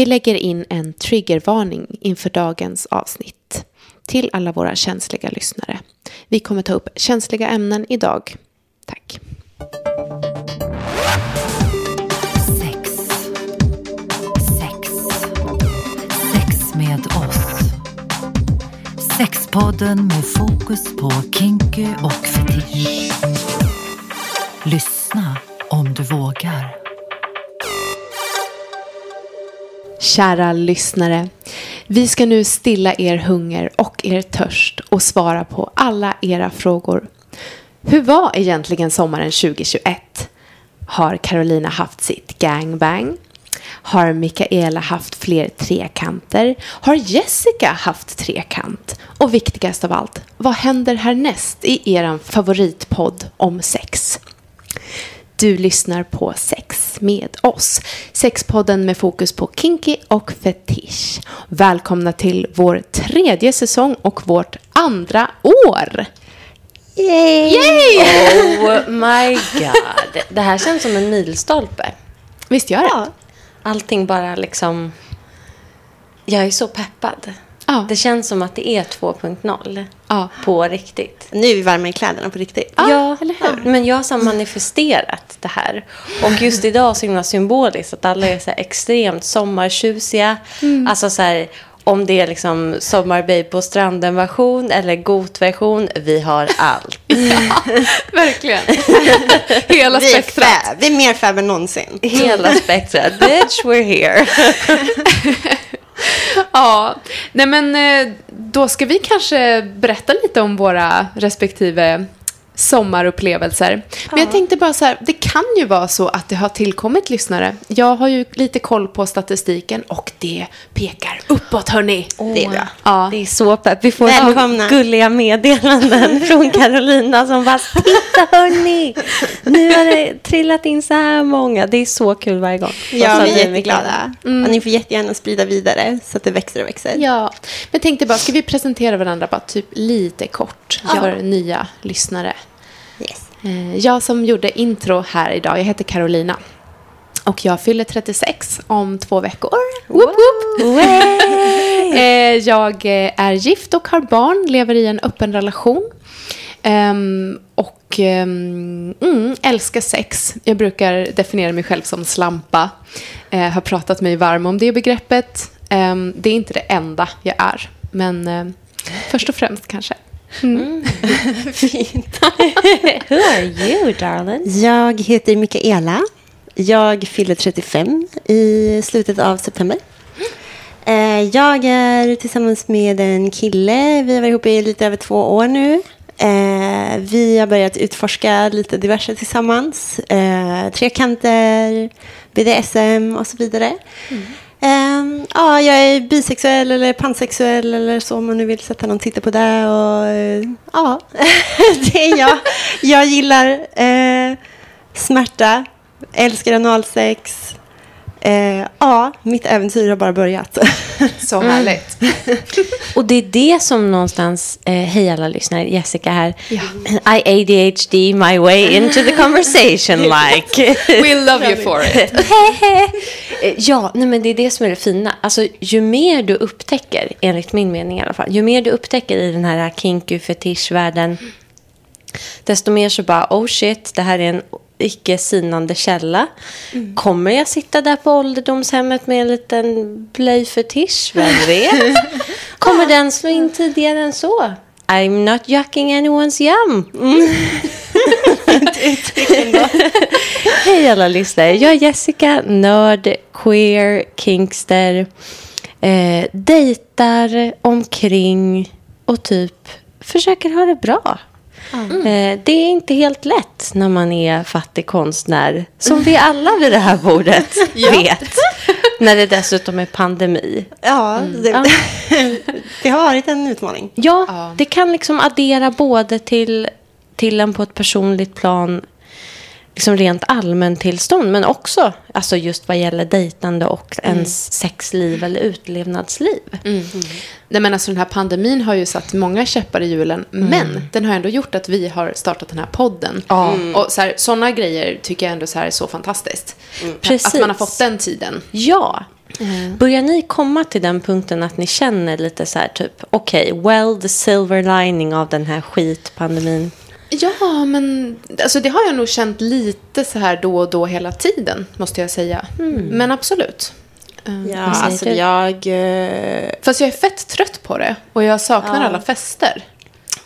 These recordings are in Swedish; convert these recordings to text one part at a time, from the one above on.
Vi lägger in en triggervarning inför dagens avsnitt till alla våra känsliga lyssnare. Vi kommer ta upp känsliga ämnen idag. Tack. Sex. Sex. Sex med oss. Sexpodden med fokus på kinky och fetisch. Lyssna om du vågar. Kära lyssnare, vi ska nu stilla er hunger och er törst och svara på alla era frågor. Hur var egentligen sommaren 2021? Har Carolina haft sitt gangbang? Har Mikaela haft fler trekanter? Har Jessica haft trekant? Och viktigast av allt, vad händer härnäst i er favoritpodd om sex? Du lyssnar på Sex med oss. Sexpodden med fokus på kinky och fetisch. Välkomna till vår tredje säsong och vårt andra år. Yay! Yay! Oh my god. Det här känns som en milstolpe. Visst gör det? Ja. Allting bara liksom... Jag är så peppad. Ja. Det känns som att det är 2.0 Ja. på riktigt. Nu är vi varma i kläderna på riktigt. Ja, eller hur? Men jag har manifesterat det här. Och just idag så himla symboliskt att alla är så här extremt sommartjusiga. Mm. Alltså så här, om det är liksom sommarbabe på stranden-version eller got-version, vi har allt. Verkligen. Hela Vi är, spektrat. fab. vi är mer fab än någonsin. Hela spektrat. Bitch, we're here. Ja, nej men eh, då ska vi kanske berätta lite om våra respektive sommarupplevelser. Men jag tänkte bara så här, det kan ju vara så att det har tillkommit lyssnare. Jag har ju lite koll på statistiken och det pekar uppåt hörni. Det är bra. Ja. Det är så pepp. Vi får Välkomna. gulliga meddelanden från Carolina som bara Titta hörni! Nu har det trillat in så här många. Det är så kul varje gång. Ja, vi är mycket- jätteglada. Och ni får jättegärna sprida vidare så att det växer och växer. Ja, men tänkte bara, ska vi presentera varandra bara typ lite kort Ja. för nya lyssnare? Eh, Jag som gjorde intro här idag, jag heter Carolina. Och jag fyller 36 om två veckor. Woop, woop. Eh, Jag eh, är gift och har barn, lever i en öppen relation. Ehm, och ehm, mm, älskar sex. Jag brukar definiera mig själv som slampa. Eh, har pratat mig varm om det begreppet. Ehm, det är inte det enda jag är. Men först och främst kanske. Fint. Who are you darling? Jag heter Mikaela. Jag fyller 35 i slutet av september. Eh, Jag är tillsammans med en kille. Vi har varit ihop i lite över två år nu. Eh, Vi har börjat utforska lite diverse tillsammans. Eh, Trekanter, BDSM och så vidare. Eh, ja, jag är bisexuell eller pansexuell eller så om man nu vill sätta någon titel på det. Och, uh, ja, det är jag. Jag gillar uh, smärta, älskar analsex. Eh, ja, mitt äventyr har bara börjat. Så härligt. Och det är det som någonstans, eh, hej alla lyssnare, Jessica här. Ja. I ADHD my way into the conversation like. We love you for it. Eh, ja, nej men det är det som är det fina. Alltså, ju mer du upptäcker, enligt min mening i alla fall, ju mer du upptäcker i den här kinky fetischvärlden, desto mer så bara, oh shit, det här är en icke sinande källa. Kommer jag sitta där på ålderdomshemmet med en liten blöjfetisch? Vem vet? Kommer den slå in tidigare än så? I'm not yucking anyone's yum. Hej alla lyssnare. Jag är Jessica, nörd, queer, kinkster. Eh, dejtar omkring och typ försöker ha det bra. Eh, det är inte helt lätt när man är fattig konstnär. Som vi alla vid det här bordet vet. När det dessutom är pandemi. ja, det, Ja. det har varit en utmaning. Ja, Ja. det kan liksom addera både till, till en på ett personligt plan, liksom rent allmäntillstånd, men också alltså just vad gäller dejtande och ens sexliv eller utlevnadsliv. Nej, men alltså, den här pandemin har ju satt många käppar i hjulen, men den har ändå gjort att vi har startat den här podden. Ja. Och så här, sådana grejer tycker jag ändå så här är så fantastiskt. Precis. Att man har fått den tiden. Ja, Börjar ni komma till den punkten att ni känner lite så här typ, okej, well the silver lining av den här skitpandemin. Ja, men alltså, det har jag nog känt lite så här då och då hela tiden, måste jag säga. Men absolut. Eh, Ja, alltså jag... eh, Fast jag är fett trött på det och jag saknar Ja. alla fester.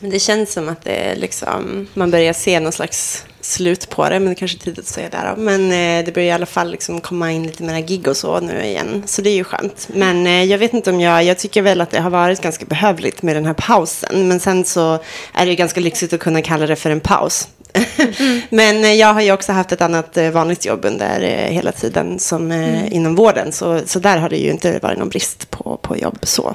Men det känns som att det liksom, man börjar se någon slags slut på det. Men det kanske är tidigt att säga det. Men eh, det börjar i alla fall liksom komma in lite mera gig och så nu igen. Så det är ju skönt. Men eh, jag vet inte om jag, jag tycker väl att det har varit ganska behövligt med den här pausen. Men sen så är det ju ganska lyxigt att kunna kalla det för en paus. Men eh, jag har ju också haft ett annat eh, vanligt jobb under eh, hela tiden som eh, inom vården. Så, så där har det ju inte varit någon brist på, på jobb så.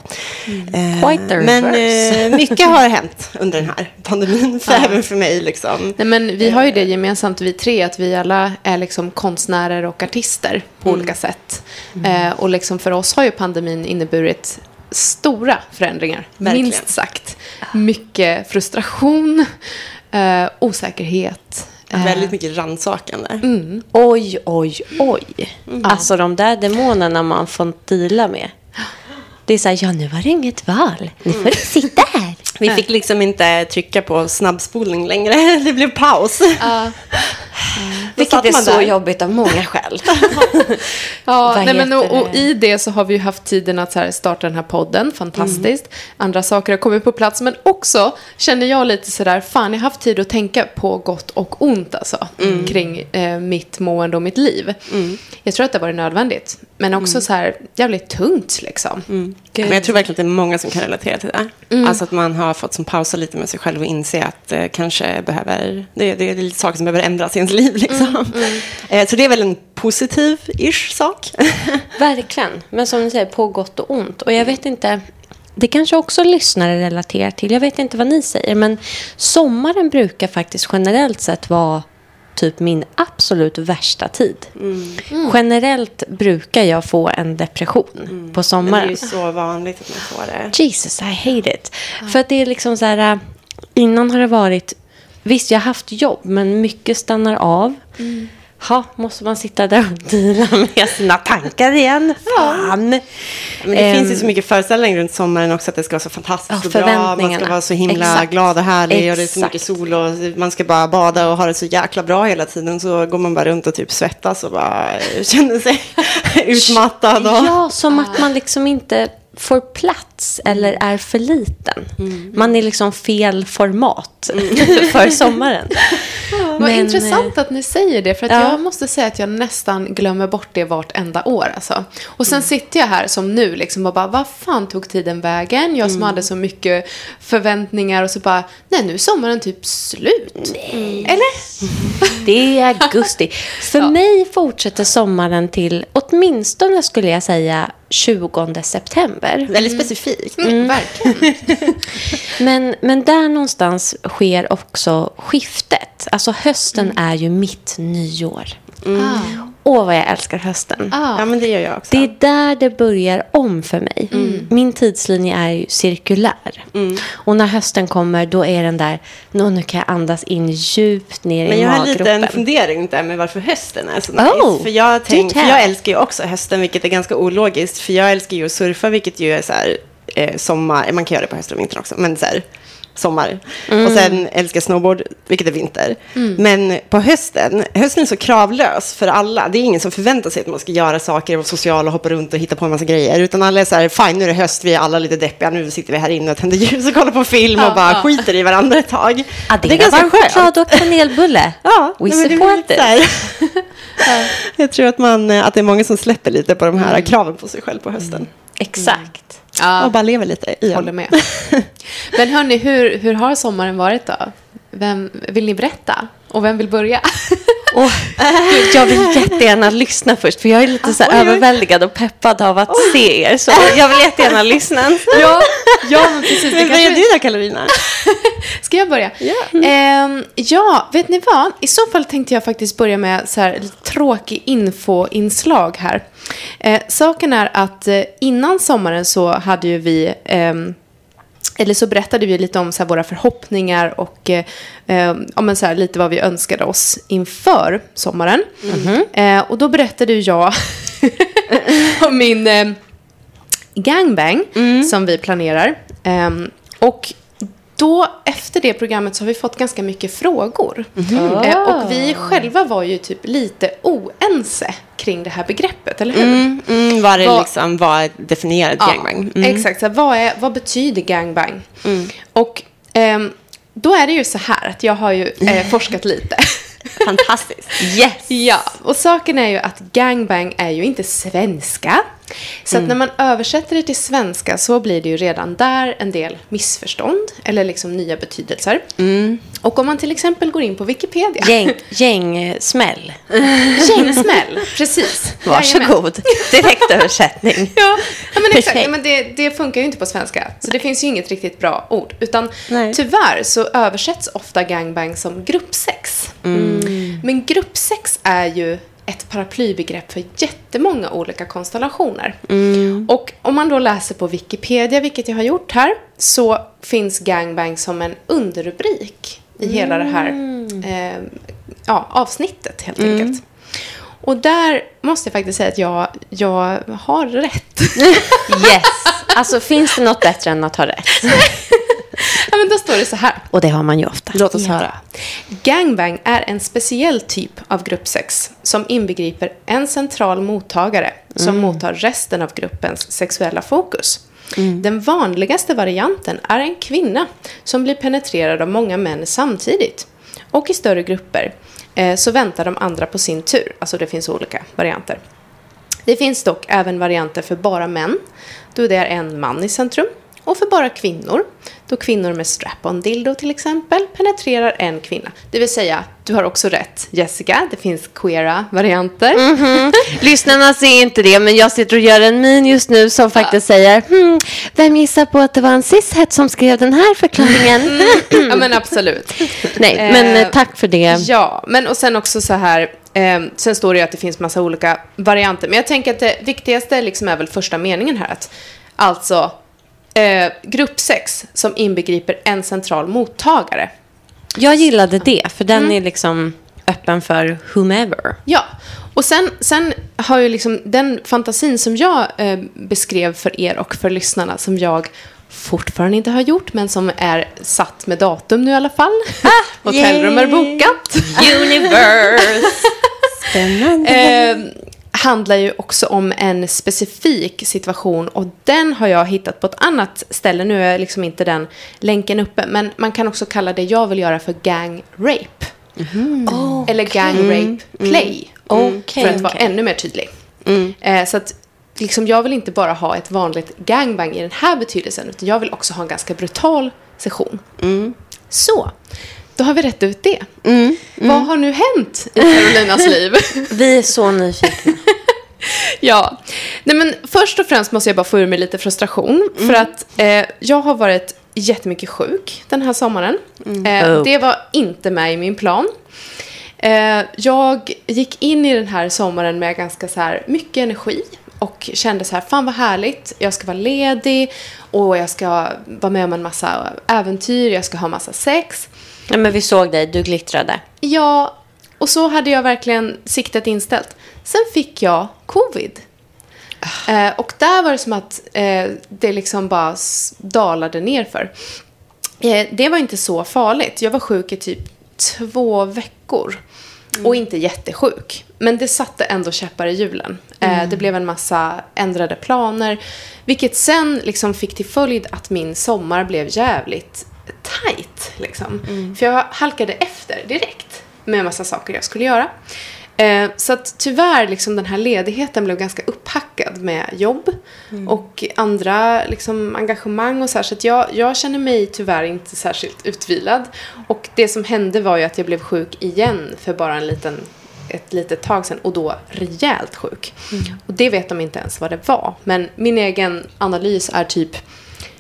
Eh, Quite the men reverse. mycket har hänt under den här pandemin, för även för mig. Liksom. Nej, men vi har ju det gemensamt, vi tre, att vi alla är liksom konstnärer och artister på olika sätt. Eh, och liksom för oss har ju pandemin inneburit stora förändringar, Verkligen. minst sagt. Mycket frustration, eh, osäkerhet. eh, Väldigt mycket rannsakande. Oj, oj, oj. Alltså de där demonerna man får deala med. Det är så här, ja nu var det inget val. Nu får du sitta här. Vi fick liksom inte trycka på snabbspolning längre. Det blev paus. Ja. Vilket är så där. jobbigt av många skäl. Ja, nej, men och, och i det så har vi ju haft tiden att här starta den här podden, fantastiskt. Mm. Andra saker har kommit på plats, men också känner jag lite sådär, fan jag har haft tid att tänka på gott och ont alltså, Mm. kring eh, mitt mående och mitt liv. Jag tror att det har varit nödvändigt, men också Mm. så här jävligt tungt liksom. Men jag tror verkligen att det är många som kan relatera till det. Alltså att man har fått som pausa lite med sig själv och inse att eh, kanske behöver, det, det är lite saker som behöver ändras i ens liv. Liksom. Eh, så det är väl en positiv-ish sak. Verkligen. Men som ni säger, på gott och ont. Och jag vet inte, det kanske också lyssnare relaterar till. Jag vet inte vad ni säger, men sommaren brukar faktiskt generellt sett vara typ min absolut värsta tid. Generellt brukar jag få en depression på Men det är sommaren. ju så vanligt att man får det. Jesus, I hate it. För att det är liksom så här, äh, innan har det varit, visst jag har haft jobb, men mycket stannar av. Ha, måste man sitta där och deala med sina tankar igen? Fan! Men det Ehm, finns ju så mycket föreställningar runt sommaren också att det ska vara så fantastiskt Ja, och bra. Man ska vara så himla Exakt. glad och härlig och det är så mycket Exakt. sol och man ska bara bada och ha det så jäkla bra hela tiden. Så går man bara runt och typ svettas och bara känner sig utmattad. Och... Ja, som att man liksom inte får plats eller är för liten. Mm. Man är liksom fel format för sommaren. Vad Men, intressant att ni säger det, för att ja. jag måste säga att jag nästan glömmer bort det vartenda år. Alltså. Och sen sitter jag här som nu liksom och bara, vad fan tog tiden vägen? Jag som hade så mycket förväntningar och så bara, nej nu är sommaren typ slut. Eller? Det är augusti. För mig fortsätter sommaren till åtminstone skulle jag säga 20 september. Väldigt specifikt. Mm. Verkligen. Men, men där någonstans sker också skiftet. Alltså hösten är ju mitt nyår. Ah. Åh, vad jag älskar hösten. Ah. Ja, men det gör jag också. Det är där det börjar om för mig. Min tidslinje är ju cirkulär. Och när hösten kommer, då är den där, nå, nu kan jag andas in djupt ner Men i jag har lite en maggropen. fundering där med varför hösten är så Oh, nice. För jag, tänk, do för jag älskar ju också hösten, vilket är ganska ologiskt. För jag älskar ju att surfa, vilket ju är så här, eh, sommar. Man kan göra det på hösten och vintern också, men så här, sommar. Mm. Och sen älskar snowboard, vilket är vinter. Men på hösten, hösten är så kravlös för alla. Det är ingen som förväntar sig att man ska göra saker och vara social och hoppa runt och hitta på en massa grejer. Utan alla är så här, fine nu är det höst, vi är alla lite deppiga, nu sitter vi här inne och tänder ljus och kollar på film och bara skiter i varandra ett tag. Addera det är ganska varm choklad och kanelbulle. Ja, We support it. Jag tror att, man, eh, att det är många som släpper lite på de här kraven på sig själv på hösten. Exakt. Och Ja, bara lever lite igen. håller med. Men hörni, hur, hur har sommaren varit då? Vem, vill ni berätta? Och vem vill börja? Och, jag vill jättegärna lyssna först, för jag är lite så här överväldigad och peppad av att se er. Så jag vill jättegärna lyssna. ja, ja, men precis. Det Men börjar kanske... du då, Karolina? Ska jag börja? Ja. Ehm, ja, vet ni vad? I så fall tänkte jag faktiskt börja med så här tråkig infoinslag här. Eh, saken är att eh, innan sommaren så hade ju vi ehm, eller så berättade vi lite om så våra förhoppningar och eh, eh, ja, men så här, lite vad vi önskade oss inför sommaren. Eh, och då berättade jag om min eh, gangbang som vi planerar. Ehm, och då, efter det programmet så har vi fått ganska mycket frågor. Eh, och vi själva var ju typ lite oense kring det här begreppet, eller hur? Mm, mm, vad det Vad- liksom var definierat Ja, gangbang. Mm. Exakt, så vad, är, vad betyder gangbang? Och ehm, då är det ju så här att jag har ju eh, forskat lite. Fantastiskt. Yes! Ja, och saken är ju att gangbang är ju inte svenska. Så att när man översätter det till svenska så blir det ju redan där en del missförstånd eller liksom nya betydelser. Och om man till exempel går in på Wikipedia. Gäng, gängsmäll. Gängsmäll, precis. Varsågod. Direktöversättning. Ja, ja men exakt. Ja, men det, det funkar ju inte på svenska. Så det finns ju inget riktigt bra ord. Utan Nej. tyvärr så översätts ofta gangbang som gruppsex. Men gruppsex är ju ett paraplybegrepp för jättemånga olika konstellationer. Och om man då läser på Wikipedia, vilket jag har gjort här, så finns gangbang som en underrubrik i hela det här eh, ja, avsnittet helt enkelt. Och där måste jag faktiskt säga att jag, jag har rätt. Yes. Alltså, finns det något bättre än att ha rätt? ja, men då står det så här. Och det har man ju ofta. Låt oss höra. Gangbang är en speciell typ av gruppsex som inbegriper en central mottagare som mottar resten av gruppens sexuella fokus. Den vanligaste varianten är en kvinna som blir penetrerad av många män samtidigt. Och i större grupper eh, så väntar de andra på sin tur. Alltså det finns olika varianter. Det finns dock även varianter för bara män, då det är en man i centrum. Och för bara kvinnor, då kvinnor med strap-on dildo till exempel penetrerar en kvinna. Det vill säga, du har också rätt Jessica, det finns queera varianter. Lyssnarna ser inte det, men jag sitter och gör en min just nu som faktiskt säger hmm, Vem gissar på att det var en cishet som skrev den här förklaringen? ja men absolut. Nej, men Eh, eh, tack för det. Ja, men och sen också så här, eh, sen står det ju att det finns massa olika varianter. Men jag tänker att det viktigaste liksom är väl första meningen här. Att, alltså, eh, gruppsex som inbegriper en central mottagare. Jag gillade det, för den är liksom öppen för whomever. Ja, och sen, sen har ju liksom den fantasin som jag eh, beskrev för er och för lyssnarna som jag fortfarande inte har gjort men som är satt med datum nu i alla fall. Hotellrum är bokat. Universe! Spännande. eh, handlar ju också om en specifik situation och den har jag hittat på ett annat ställe. Nu är liksom inte den länken uppe men man kan också kalla det jag vill göra för gang rape. Eller gang rape play. Okej, för att vara okej. ännu mer tydlig. Eh, så att liksom, jag vill inte bara ha ett vanligt gangbang i den här betydelsen utan jag vill också ha en ganska brutal session. Så, då har vi rätt ut det. Vad har nu hänt i Carolinas liv? Vi är så nyfikna. Ja, nej men först och främst måste jag bara få ur mig lite frustration. För att eh, jag har varit jättemycket sjuk den här sommaren. Eh, Oh. Det var inte med i min plan. Eh, jag gick in i den här sommaren med ganska så här mycket energi. Och kände så här, fan vad härligt, jag ska vara ledig och jag ska vara med om en massa äventyr, jag ska ha massa sex. Ja, men vi såg dig, du glittrade. Ja, och så hade jag verkligen siktet inställt. Sen fick jag covid. Eh, och där var det som att eh, det liksom bara dalade nerför. Eh, det var inte så farligt. Jag var sjuk i typ två veckor. Och inte jättesjuk. Men det satte ändå käppar i hjulen. Eh, det blev en massa ändrade planer. Vilket sen liksom fick till följd att min sommar blev jävligt tight. Liksom. För jag halkade efter direkt med en massa saker jag skulle göra. Eh, så att tyvärr, liksom, den här ledigheten blev ganska upphackad med jobb och andra liksom, engagemang och så här. Så att jag, jag känner mig tyvärr inte särskilt utvilad. Och det som hände var ju att jag blev sjuk igen för bara en liten, ett litet tag sedan och då rejält sjuk. Och det vet de inte ens vad det var. Men min egen analys är typ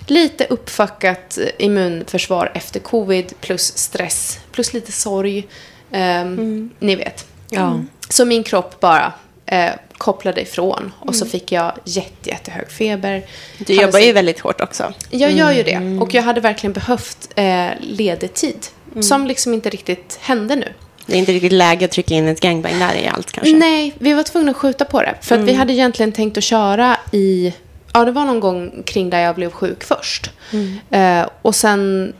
lite uppfackat immunförsvar efter covid plus stress plus lite sorg. Ehm, Ni vet. Ja. Så min kropp bara eh, kopplade ifrån och så fick jag jätte, jättehög feber. Du jobbar ju väldigt hårt också. jag gör ju det. Och jag hade verkligen behövt eh, ledig tid. Som liksom inte riktigt hände nu. Det är inte riktigt läge att trycka in ett gangbang där i allt kanske. Nej, vi var tvungna att skjuta på det. För att vi hade egentligen tänkt att köra i... Ja, det var någon gång kring där jag blev sjuk först. Eh, och, sen,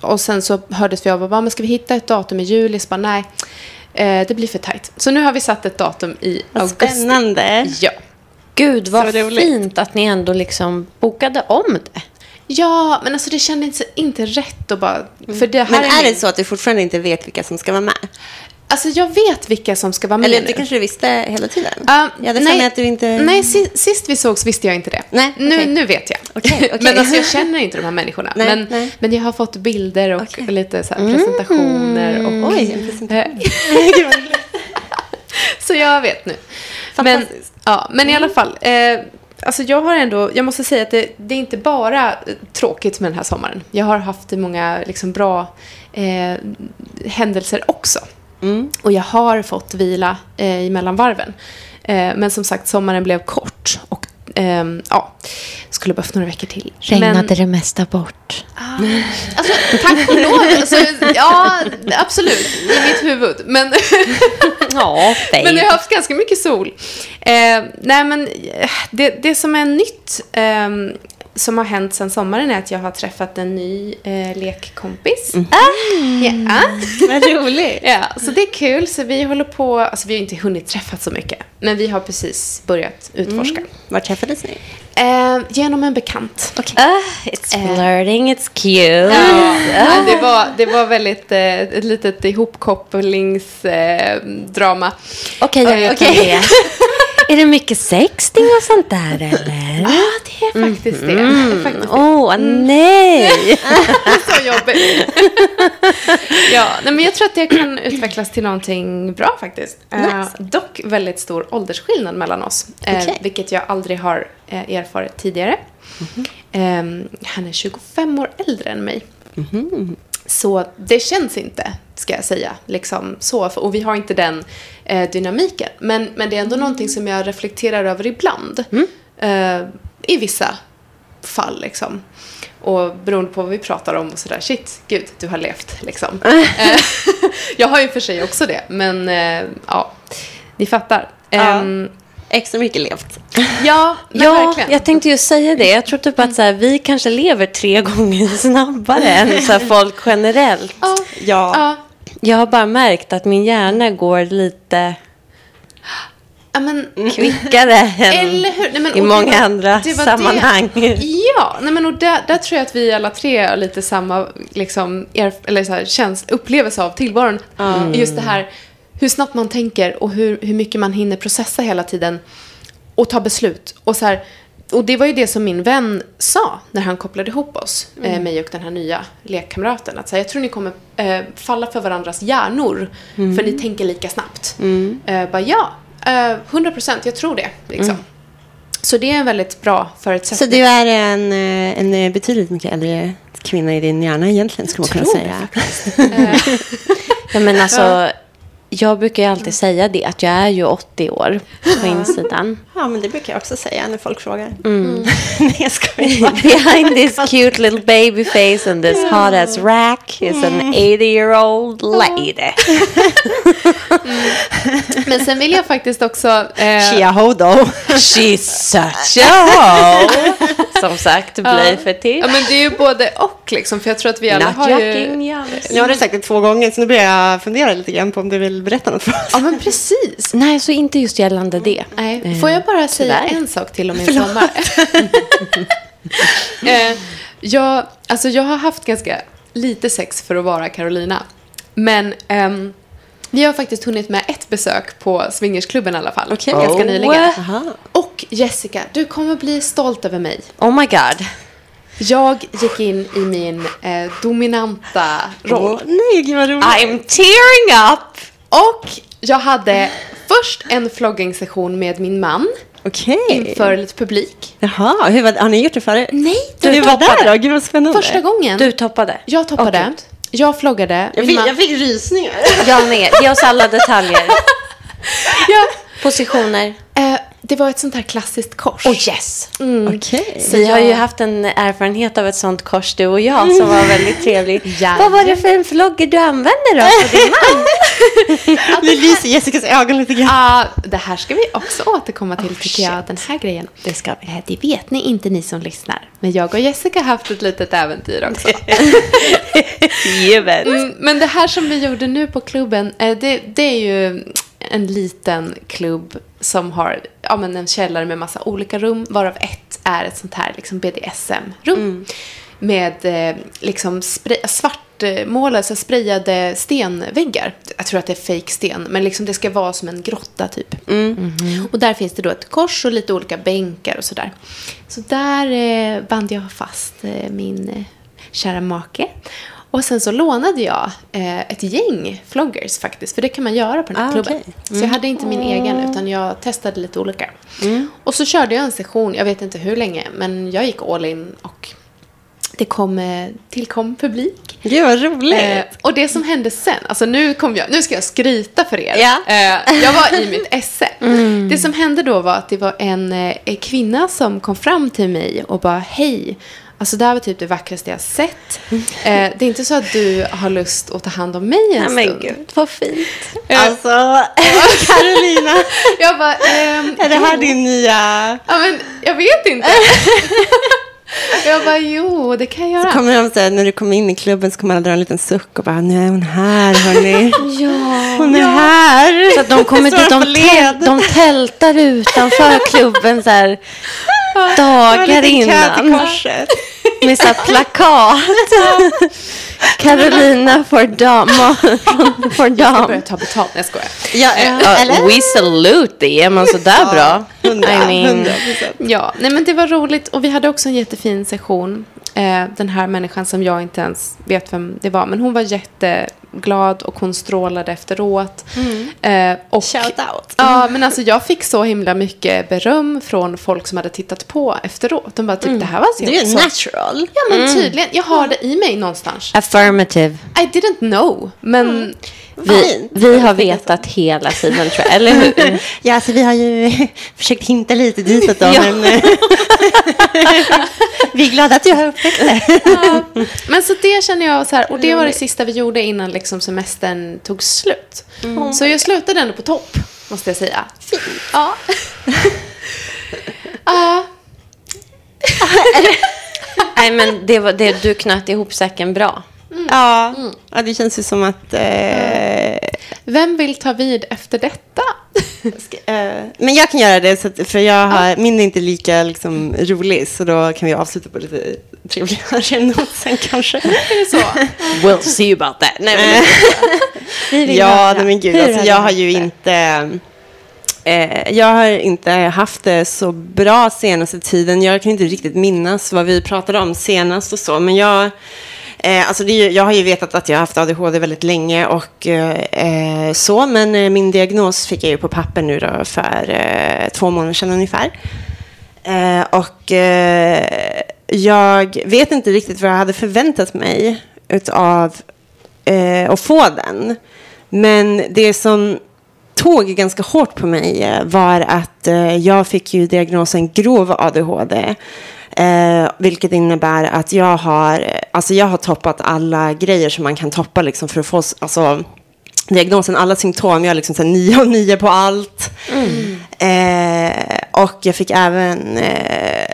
och sen så hördes vi av och bara, men ska vi hitta ett datum i juli? Så bara, nej, eh, det blir för tajt. Så nu har vi satt ett datum i Vad augusti. spännande. Ja. Gud, vad fint att ni ändå liksom bokade om det. Ja, men alltså det kändes inte rätt att bara... För det här Men är min- det så att du fortfarande inte vet vilka som ska vara med? Alltså jag vet vilka som ska vara med Eller nu. det kanske du visste hela tiden? Ja, jag hade mig att du inte... Nej, si, sist vi sågs visste jag inte det. Nej, nu, okej. nu vet jag. Okej, okej. men alltså, jag känner inte de här människorna. Nej, men, nej. men jag har fått bilder och Okej. lite så här presentationer. Och, Oj, en presentation. Så jag vet nu. Men, ja, men i alla fall. Eh, alltså jag har ändå, jag måste säga att det, det är inte bara eh, tråkigt med den här sommaren. Jag har haft många liksom, bra eh, händelser också. Mm. Och jag har fått vila eh, mellan varven. Eh, men som sagt, sommaren blev kort. Och ehm, ja, skulle behövt några veckor till. Men, det mesta bort? alltså, tack och lov. Alltså, ja, absolut. I mitt huvud. Men, Ja, men jag har haft ganska mycket sol. Eh, nej, men eh, det, det som är nytt ehm, som har hänt sen sommaren är att jag har träffat en ny eh, lekkompis. Ja. Vad roligt. Ja, så det är kul. Så vi håller på, alltså vi har inte hunnit träffa så mycket. Men vi har precis börjat utforska. Var träffades ni? Eh, genom en bekant. Uh, it's Eh. flirting, it's cute. Ja, men det, var, det var väldigt eh, ett litet ihopkopplingsdrama. Eh. Okej, jag vet Okej. vad det är. Det mycket sexting och sånt där eller? Ja, det är faktiskt det. det. är faktiskt det. Åh, nej! så jobbigt. ja, nej, men jag tror att det kan utvecklas till någonting bra faktiskt. Eh, dock väldigt stor åldersskillnad mellan oss. Eh, Okej. Vilket jag aldrig har eh, erfarit tidigare. Eh, han är 25 år äldre än mig. Så det känns inte, ska jag säga. Liksom så, och vi har inte den eh, dynamiken. Men, men det är ändå någonting som jag reflekterar över ibland. Eh, I vissa fall liksom. Och beroende på vad vi pratar om och sådär, shit, gud, du har levt liksom. Eh, jag har ju för sig också det, men eh, ja, ni fattar. Ja. Ehm, Extra mycket levt. ja, Ja, verkligen. jag tänkte ju säga det. Jag tror typ att så här, vi kanske lever tre gånger snabbare än så här, folk generellt. Ja, Ja. ja, Jag har bara märkt att min hjärna går lite ja, men kvickare än? Nej, men, i det många var- andra det var sammanhang. Det. Ja, nej, men och där, där tror jag att vi alla tre har lite samma liksom, erf- eller så här, käns- upplevelse av tillvaron. Just det här hur snabbt man tänker och hur, hur mycket man hinner processa hela tiden och ta beslut. Och, så här, och det var ju det som min vän sa när han kopplade ihop oss, eh, mig och den här nya lekkamraten. Att så här, jag tror ni kommer eh, falla för varandras hjärnor, för ni tänker lika snabbt. Eh, bara ja, eh, 100 procent, jag tror det. Liksom. Så det är en väldigt bra Så förutsättning. du är en, eh, en betydligt mycket äldre kvinna i din hjärna egentligen, skulle man kunna säga. Ja, men alltså, jag brukar ju alltid säga det, att jag är ju 80 år på insidan. Ja, men det brukar jag också säga när folk frågar. Nej, jag skojar. Behind this cute little baby face and this hot ass rack is an 80 year old lady. Men sen vill jag faktiskt också... Eh, Chiahodo. She's such a hoe. Som sagt, bli för till. ja, men det är ju både och liksom, för jag tror att vi alla Not har ju... yours. Nu har du sagt det två gånger, så nu börjar jag fundera lite grann på om du vill berätta något för oss. Ja, men precis. Nej, så inte just gällande det. Nej, får jag bara säga tyvärr. en sak till om min sommar? eh, jag, alltså jag har haft ganska lite sex för att vara Carolina. Men ehm, vi har faktiskt hunnit med ett besök på swingersklubben i alla fall. Okej. Ganska Oh. nyligen. Aha. Och Jessica, du kommer bli stolt över mig. Oh my god. Jag gick in i min eh, dominanta roll. Åh, nej, gud vad roligt. I'm tearing up. Och jag hade först en flogging-session med min man Okej. inför lite publik. Jaha, hur var, har ni gjort det förut? Nej, Du, var där då? Gud vad spännande. Första gången. Du toppade. Jag toppade. Åh, gud. jag floggade. Jag min fick, man- jag fick rysningar. Jag med. Ge oss alla detaljer. ja, Positioner. eh, det var ett sånt här klassiskt kors. Oh yes! Okej. Vi har ju haft en erfarenhet av ett sånt kors du och jag som var väldigt trevlig. Jajamän. Vad var det för en flogger du använde då på din man? Nu lyser Jessicas ögon lite grann. Ja, det här ska vi också återkomma till tycker jag, den här grejen. Det ska vi. Det vet ni inte ni som lyssnar. Men jag och Jessica har haft ett litet äventyr också. Jajamän. Mm, men det här som vi gjorde nu på klubben, eh, det, det är ju en liten klubb som har ja, men en källare med massa olika rum, varav ett är ett sånt här liksom BDSM-rum. Med eh, liksom svartmålade, så sprayade stenväggar. Jag tror att det är fake sten, men liksom det ska vara som en grotta typ. Och där finns det då ett kors och lite olika bänkar och sådär. Så där eh, band jag fast eh, min eh, kära make. Och sen så lånade jag eh, ett gäng floggers faktiskt, för det kan man göra på den här Ah, klubben. okej. Så jag hade inte min egen, utan jag testade lite olika. Och så körde jag en session, jag vet inte hur länge, men jag gick all in och det kom, eh, tillkom publik. Gud vad roligt. Eh, och det som hände sen, alltså nu, kom jag, nu ska jag skryta för er. Ja. Eh, jag var i mitt esse. Det som hände då var att det var en eh, kvinna som kom fram till mig och bara hej. Alltså det här var typ det vackraste jag sett. Eh, det är inte så att du har lust att ta hand om mig en Ja, men stund. gud, vad fint. Alltså, Carolina, Jag bara, ehm, är det här jo. din nya... Ja men jag vet inte. jag bara jo, det kan jag göra. Kommer de så här, när du kommer in i klubben så kommer alla dra en liten suck och bara, nu är hon här hörni. Ja. Hon är här. Så att de kommer dit, de, täl, de tältar utanför klubben så här dagar innan. Med så plakat. Carolina for dam. For Jag dam. börjar ta betalt. Nej jag skojar. Ja, Ja, eller? we salute det. Är man sådär bra? Hundra, I mean. Ja, nej men det var roligt och vi hade också en jättefin session. Eh, den här människan som jag inte ens vet vem det var, men hon var jätteglad och hon strålade efteråt. Eh, och, Shout out. Ja, men alltså jag fick så himla mycket beröm från folk som hade tittat på efteråt. De bara typ, det här var så... Det är natural. Ja, men tydligen. Jag har det i mig någonstans. affirmative. I didn't know, men... Vi, vi har vetat hela tiden tror jag, eller hur? Ja, så vi har ju försökt hinta lite ditåt då, Ja. men eh, vi är glada att du har upptäckt det. Ja. Men så det känner jag så här, och det var det sista vi gjorde innan liksom semestern tog slut. Så jag slutade ändå på topp, måste jag säga. Fint. Ja. Ja. Nej, men det var, det, du knöt ihop säcken bra. Ja, ja, det känns ju som att... Eh, Vem vill ta vid efter detta? ska- eh, men jag kan göra det, så att, för jag har, min är inte lika liksom, rolig, så då kan vi avsluta på lite trevligare not sen kanske. Är det så? We'll see about that. Nej, men, Ja, nej, men gud, alltså, jag har ju inte... Eh, jag har inte haft det så bra senaste tiden. Jag kan inte riktigt minnas vad vi pratade om senast och så, men jag... Eh, alltså det, är ju- jag har ju vetat att jag har haft ADHD väldigt länge och eh, eh, så, men eh, min diagnos fick jag ju på papper nu då för eh, två månader sedan ungefär. Eh, och eh, jag vet inte riktigt vad jag hade förväntat mig utav eh, att få den. Men det som tog ganska hårt på mig eh, var att eh, jag fick ju diagnosen grov ADHD. Eh, vilket innebär att jag har, alltså jag har toppat alla grejer som man kan toppa liksom för att få alltså, diagnosen, alla symptom. Jag har liksom så här 9 av 9 på allt. Eh, och jag fick även eh,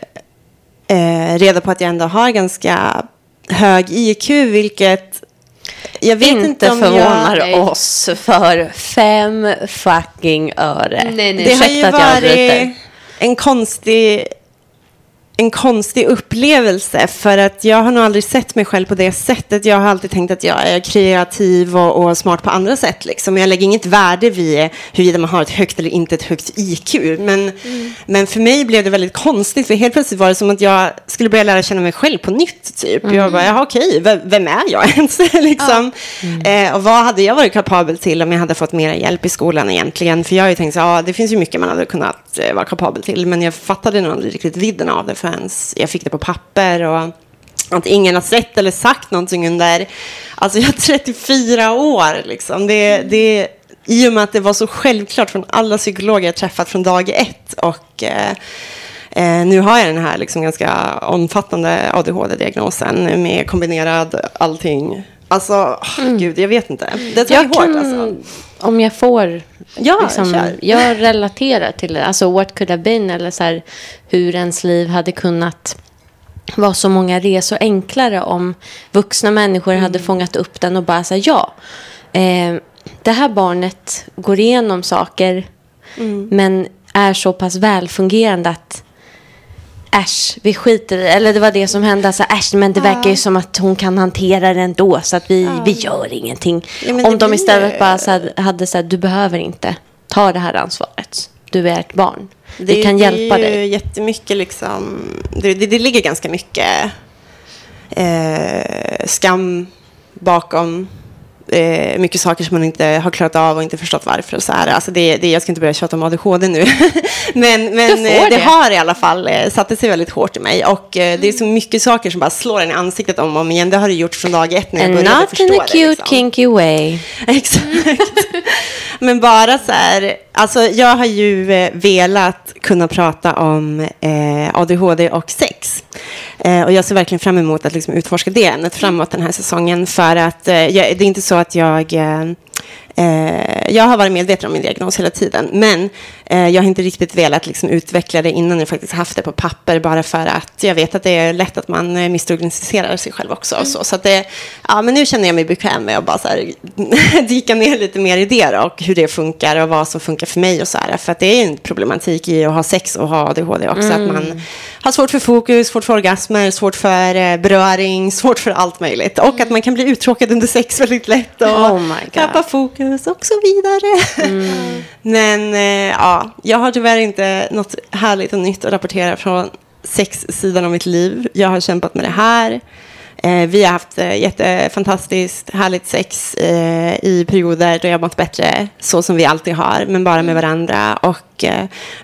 eh, reda på att jag ändå har ganska hög IQ, vilket jag vet inte, inte om förvånar Nej. oss för fem fucking öre. Nej, nej. Det har ju jag varit en konstig, en konstig upplevelse för att jag har nog aldrig sett mig själv på det sättet. Jag har alltid tänkt att jag är kreativ och, och smart på andra sätt. Liksom. Jag lägger inget värde vid huruvida man har ett högt eller inte ett högt IQ. Men, men för mig blev det väldigt konstigt för helt plötsligt var det som att jag skulle börja lära känna mig själv på nytt. Typ. Jag bara, jaha okej, vem är jag ens? liksom. eh, och vad hade jag varit kapabel till om jag hade fått mer hjälp i skolan egentligen? För jag har ju tänkt så ja det finns ju mycket man hade kunnat eh, vara kapabel till. Men jag fattade nog aldrig riktigt vidden av det förrän jag fick det på papper. Och att ingen har sett eller sagt någonting under, alltså jag är 34 år liksom. Det, det, i och med att det var så självklart från alla psykologer jag träffat från dag ett. Och eh, eh nu har jag den här liksom ganska omfattande ADHD-diagnosen med kombinerad allting. Alltså, åh, gud, jag vet inte. Det tar Jag hårt kan, alltså. om jag får, Ja, liksom, kör. jag relaterar till det. Alltså what could have been eller så här, hur ens liv hade kunnat vara så många resor enklare om vuxna människor Mm. hade fångat upp den och bara säga ja. Eh, det här barnet går igenom saker Mm. men är så pass välfungerande att Äsch, vi skiter i Eller det var det som hände. Alltså, äsch, men det verkar ju som att hon kan hantera det ändå. Så att vi, vi gör ingenting. Ja, Om det de istället ju- bara så här, hade sagt, du behöver inte ta det här ansvaret. Du är ett barn. Vi Det, kan det hjälpa är ju dig. jättemycket liksom, det, det, det ligger ganska mycket eh, skam bakom eh, mycket saker som man inte har klarat av och inte förstått varför. Och så här. Alltså det, det, jag ska inte börja tjata om ADHD nu. men men eh, det, det. har i alla fall eh, satt sig väldigt hårt i mig. Och eh, det är så mycket saker som bara slår en i ansiktet om och om igen. Det har det gjort från dag ett när jag And började not förstå in a det. cute liksom. kinky way. Exakt. Men bara så här, alltså jag har ju eh, velat kunna prata om eh, ADHD och sex. Eh, och jag ser verkligen fram emot att liksom utforska det ämnet framåt den här säsongen. För att eh, jag, det är inte så att jag... Eh, Eh, jag har varit medveten om min diagnos hela tiden, men eh, jag har inte riktigt velat liksom, utveckla det innan jag faktiskt haft det på papper, bara för att jag vet att det är lätt att man eh, missdiagnostiserar sig själv också. Och så så att det, ja, men nu känner jag mig bekväm med att bara så här, dyka ner lite mer i det och hur det funkar och vad som funkar för mig och så här. För att det är ju en problematik i att ha sex och ha ADHD också, att man har svårt för fokus, svårt för orgasmer, svårt för eh, beröring, svårt för allt möjligt. Och att man kan bli uttråkad under sex väldigt lätt och Oh tappa fokus och så vidare. Men eh, ja, jag har tyvärr inte något härligt och nytt att rapportera från sexsidan av mitt liv. Jag har kämpat med det här. Eh, vi har haft eh, jättefantastiskt härligt sex eh, i perioder då jag mått bättre, så som vi alltid har, men bara med varandra. Och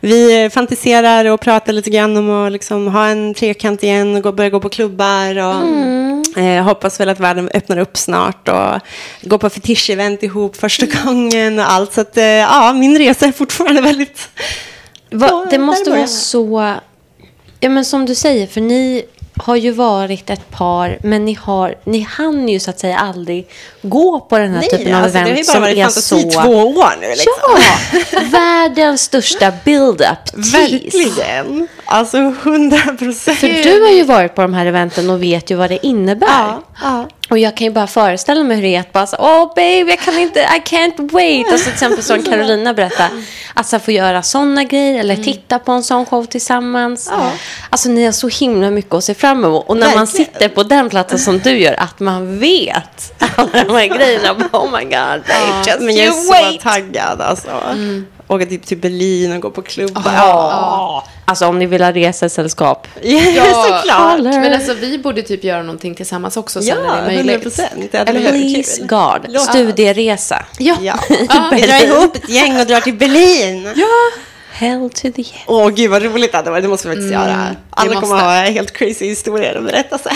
vi fantiserar och pratar lite grann om att liksom, ha en trekant igen och gå, börja gå på klubbar. Och, eh, hoppas väl att världen öppnar upp snart och gå på fetisch-event ihop första gången och allt. Så att, ja, min resa är fortfarande väldigt... Va, det måste vara så... Ja, men som du säger, för ni har ju varit ett par, men ni, har, ni hann ju så att säga aldrig gå på den här typen av alltså, det har ju event bara som varit är fantasi så... två år nu. Liksom. Ja! Världens största build-up. Verkligen. Alltså hundra procent. För du har ju varit på de här eventen och vet ju vad det innebär. Ja, ja. Och jag kan ju bara föreställa mig hur det är att bara så, åh babe, jag kan inte, I can't wait. Alltså till exempel som Carolina berättade, att så få göra sådana grejer eller titta på en sån show tillsammans. Ja. Alltså ni har så himla mycket att se fram emot. Och när man Verkligen. sitter på den platsen som du gör, att man vet alla de här grejerna. Oh my god, babe, just Men jag är you så wait. taggad alltså. Åka typ till Berlin och gå på klubbar. Ja. Alltså om ni vill ha resesällskap. Ja, såklart. Men alltså vi borde typ göra någonting tillsammans också sen när det är Ja, möjligt. 100 procent. Eller? Please. God. Låt- Studieresa. Ja. Ja. Vi drar ihop ett gäng och drar till Berlin. Hell to the yes. Åh, gud vad roligt det hade varit. Det måste vi faktiskt göra. Alla kommer ha helt crazy historier att berätta sen.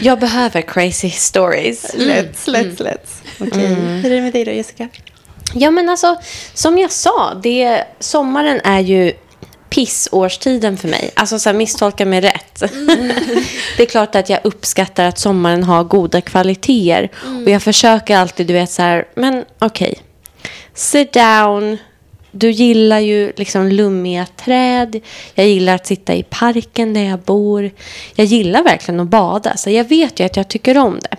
Jag behöver crazy stories. Let's, let's, let's. Okej, hur är det med dig då, Jessica? Ja, men alltså, som jag sa, det, sommaren är ju pissårstiden för mig. Alltså, så här, misstolka mig rätt. det är klart att jag uppskattar att sommaren har goda kvaliteter. Och jag försöker alltid, du vet, så här, men okej. Sit down. Du gillar ju liksom lummiga träd. Jag gillar att sitta i parken där jag bor. Jag gillar verkligen att bada. Så jag vet ju att jag tycker om det.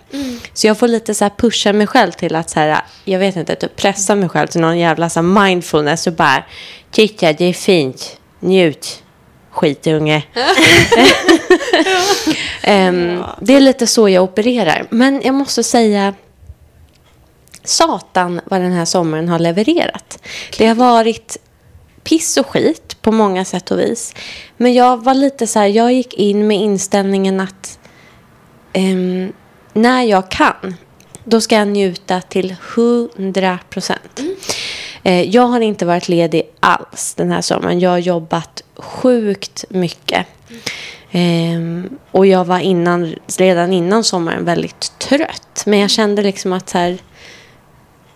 Så jag får lite så här pusha mig själv till att så här, jag vet inte, typ pressa mig själv till någon jävla så mindfulness och bara titta det är fint, njut, skitunge. Ehm, det är lite så jag opererar. Men jag måste säga satan vad den här sommaren har levererat. Det har varit piss och skit på många sätt och vis. Men jag var lite så här, jag gick in med inställningen att um, när jag kan, då ska jag njuta till 100 procent. Eh, jag har inte varit ledig alls den här sommaren. Jag har jobbat sjukt mycket. Ehm, och jag var innan, redan innan sommaren väldigt trött. Men jag kände liksom att så här,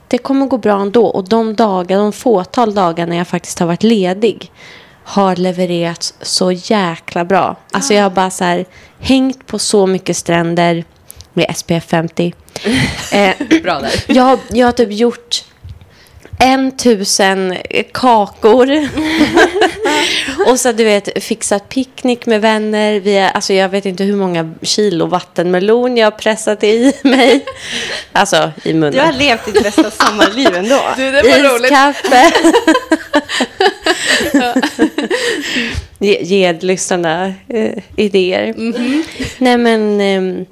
det kommer gå bra ändå. Och de dagar, de fåtal dagar när jag faktiskt har varit ledig har levererats så jäkla bra. Alltså jag har bara så här hängt på så mycket stränder med SPF 50. eh, Bra där. jag, jag har typ gjort en tusen kakor. och så du vet, fixat picknick med vänner. Vi är, alltså jag vet inte hur många kilo vattenmelon jag har pressat i mig. Alltså i munnen. Du har levt ditt bästa sommarliv ändå. Du, det var roligt. Iskaffe. Ge, ge lyssnarna eh, idéer. Mhm. Nej men... ehm,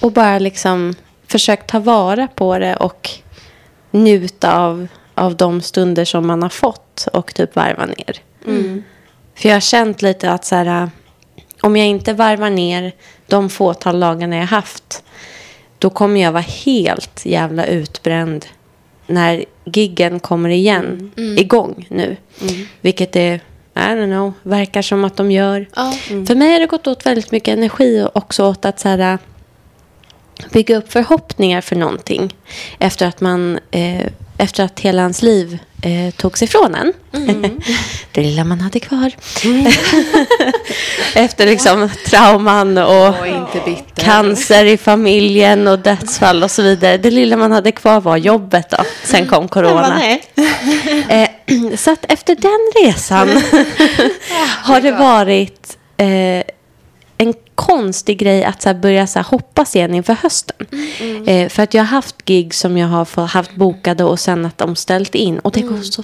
och bara liksom försökt ta vara på det och njuta av, av de stunder som man har fått och typ varva ner. Mm. För jag har känt lite att så här, om jag inte varvar ner de fåtal dagarna jag haft då kommer jag vara helt jävla utbränd när giggen kommer igen, igång nu. Vilket det, I don't know, verkar som att de gör. Ja. För mig har det gått åt väldigt mycket energi också åt att så här, bygga upp förhoppningar för någonting. Efter att man, eh, efter att hela ens liv eh, togs ifrån en. det lilla man hade kvar. efter liksom trauman och cancer i familjen och dödsfall och så vidare. Det lilla man hade kvar var jobbet då. Sen kom Men corona. Eh, så att efter den resan har det varit eh, konstig grej att så här, börja så här, hoppas igen inför hösten. Eh, för att jag har haft gig som jag har haft bokade och sen att de ställt in. Och det går så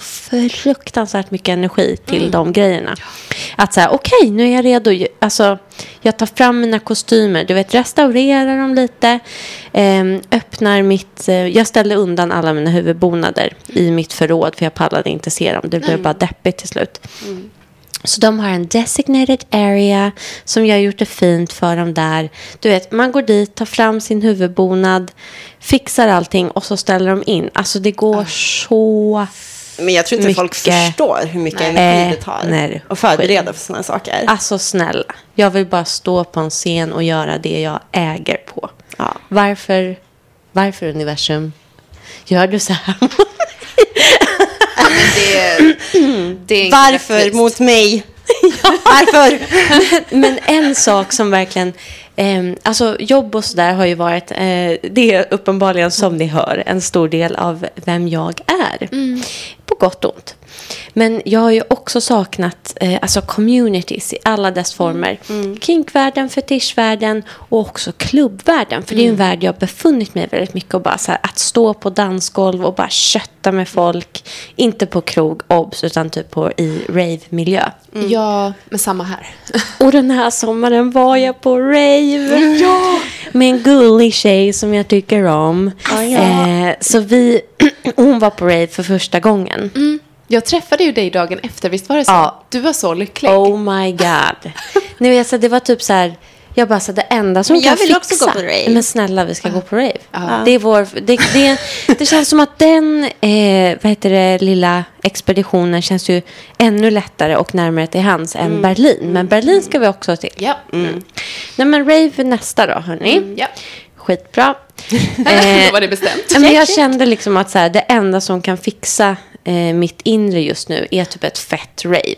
fruktansvärt mycket energi till de grejerna. Att säga, okej, nu är jag redo. Alltså, jag tar fram mina kostymer, du vet, restaurerar dem lite. ehm, öppnar mitt... Eh, jag ställde undan alla mina huvudbonader i mitt förråd för jag pallade inte se dem. Det blev bara deppigt till slut. Så de har en designated area som jag har gjort det fint för dem där. Du vet, man går dit, tar fram sin huvudbonad, fixar allting och så ställer de in. Alltså det går så... Men jag tror inte folk Mycket. förstår hur mycket Nej. energi det tar Nej. att förbereda för sådana saker. Alltså snälla, jag vill bara stå på en scen och göra det jag äger på. Ja. Varför, varför universum gör du så här? Men det, det Varför mot mig? Varför? Men en sak som verkligen... ehm, alltså jobb och sådär har ju varit... Eh, det är uppenbarligen som ni hör en stor del av vem jag är. På gott och ont. Men jag har ju också saknat eh, alltså communities i alla dess former. Kinkvärlden, fetischvärlden och också klubbvärlden. För det är en värld jag har befunnit mig väldigt mycket. Och bara så här, att stå på dansgolv och bara kötta med folk. Inte på krog, obs, utan typ på, i rave-miljö. Ja, men samma här. Och den här sommaren var jag på rave. Ja! Med en gullig tjej som jag tycker om. Eh, så vi, hon var på rave för första gången. Jag träffade ju dig dagen efter, visst var det så? Ja. Du var så lycklig. Oh my god. Nu vet jag, det var typ så här. Jag bara så det enda som Men jag kan vill fixa. också gå på rave. Men snälla vi ska gå på rave. Det, är vår, det, det, det känns som att den eh, vad heter det, lilla expeditionen känns ju ännu lättare och närmare till hands än Berlin. Men Berlin ska vi också till. Ja. Nej men rave nästa då hörni. ja. Skitbra. Då Eh, var det bestämt. Ja, men jag kände liksom att så här, det enda som kan fixa eh, mitt inre just nu är typ ett fett rave.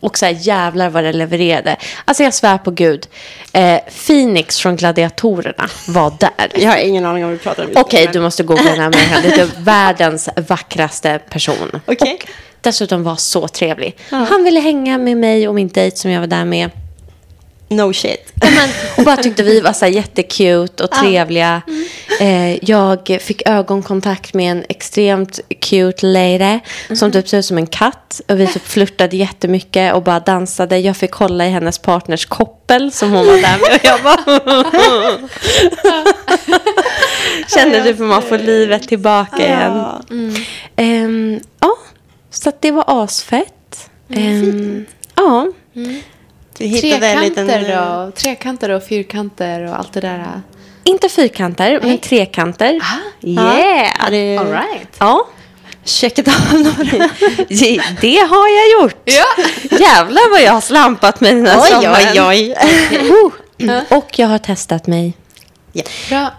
Och så här, jävlar vad det levererade. Alltså jag svär på gud. Eh, Phoenix från Gladiatorerna var där. Jag har ingen aning om vi pratar om Okej, du men- måste googla den här människan. Det är typ världens vackraste person. Okej. Och dessutom var så trevlig. Han ville hänga med mig och min dejt som jag var där med. No shit. Men, och bara tyckte vi var så här jättecute och trevliga. Eh, jag fick ögonkontakt med en extremt cute lady som typ ser ut som en katt. Och vi typ flörtade jättemycket och bara dansade. Jag fick hålla i hennes partners koppel som hon var där med. Och jag bara... Kände typ hur man får livet tillbaka igen. Ehm, ja, så att det var asfett. Ehm, ja. Du hittade en liten... Trekanter och, trekanter och fyrkanter och allt det där. Inte fyrkanter, men trekanter. Yeah! Ja, det... All right. Ja, Checkat av några. det har jag gjort. Ja. Jävlar vad jag har slampat den här Oj, oj, oj. Och jag har testat mig. Bra.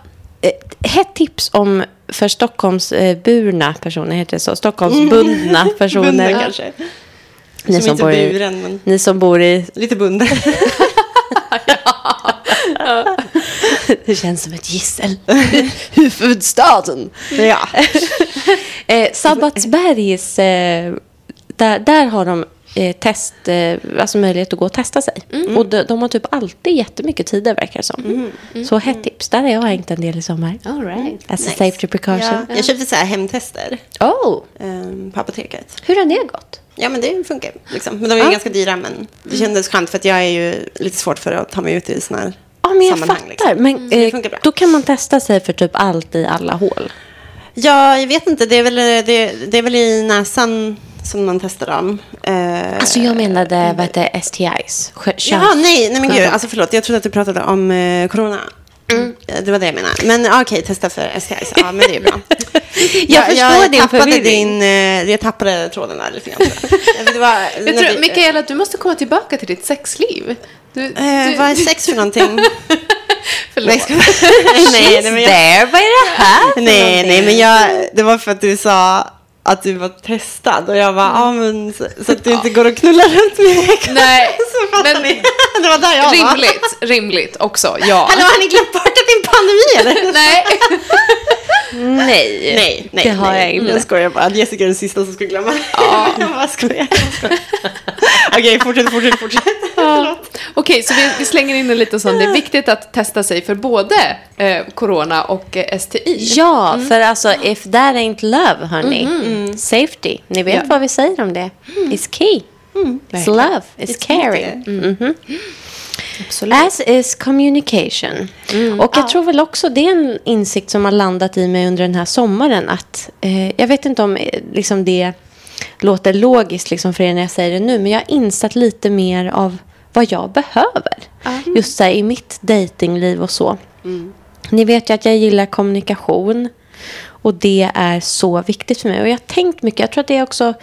Eh, Ett tips om för Stockholmsburna personer, heter det så? Stockholmsbundna personer. Bunden kanske. Ni Som som, inte bor i, buren, men ni som bor i... lite bunden. Det känns som ett gissel. Huvudstaden. ja. Eh, Sabbatsbergs, eh, där, där har de eh, test, eh, alltså möjlighet att gå och testa sig. Och de, de har typ alltid jättemycket tider verkar det som. Så hett tips, där har jag hängt en del i sommar. All right. As a Nice. safety precaution. Ja, jag köpte så här hemtester Oh, ehm, på apoteket. hur har det gått? Ja, men det funkar. Liksom. Men de är Ja. ganska dyra, men det kändes skönt för att jag är ju lite svårt för att ta mig ut i sådana här Ja, men jag sammanhang. fattar. Liksom. Men det eh, funkar bra. då kan man testa sig för typ allt i alla hål. Ja, jag vet inte. Det är väl, det, det är väl i näsan som man testar dem. Eh, Alltså jag menade, vad heter STIs? Sjö- Jaha, nej, nej men gud. Alltså förlåt, jag trodde att du pratade om eh, corona. Mm. Det var det jag menade. Men okej, testa för STIs. Ja, men det är bra. Jag förstår jag din tappade förvirring. din, eh, Jag tappade tråden där lite grann. jag. Det var, Jag när tror, vi- Mikaela, du måste komma tillbaka till ditt sexliv. Du, Eh, du, vad är sex för någonting? förlåt. nej, nej, nej, men jag, Där, vad är det här nej, någonting? nej, men jag, det var för att du sa att du var testad och jag bara, ja men så, så att du inte går och knullar runt mig. Nej, men ni. Det var där jag var. rimligt, rimligt också, ja. Hallå, har ni glömt bort att det är en pandemi eller? Nej. Nej, Nej, nej. det har nej. jag inte. Jag skojar bara. Jessica är den sista som skulle glömma. jag bara skojar. skojar. Okej, fortsätt, fortsätt, fortsätt. Ja. Okej, så vi, vi slänger in en liten sån. Det är viktigt att testa sig för både eh, corona och eh, STI. Ja, för alltså if that ain't love, honey. Safety. Ni vet Ja. vad vi säger om det. It's key. It's Verkligen. love. It's, It's caring. Absolut. As is communication. Och jag tror väl också det är en insikt som har landat i mig under den här sommaren. Att, eh, jag vet inte om eh, liksom det låter logiskt liksom för er när jag säger det nu. Men jag har insatt lite mer av vad jag behöver. Just så här, i mitt datingliv och så. Ni vet ju att jag gillar kommunikation. Och det är så viktigt för mig. Och jag har tänkt mycket. Jag tror att det är också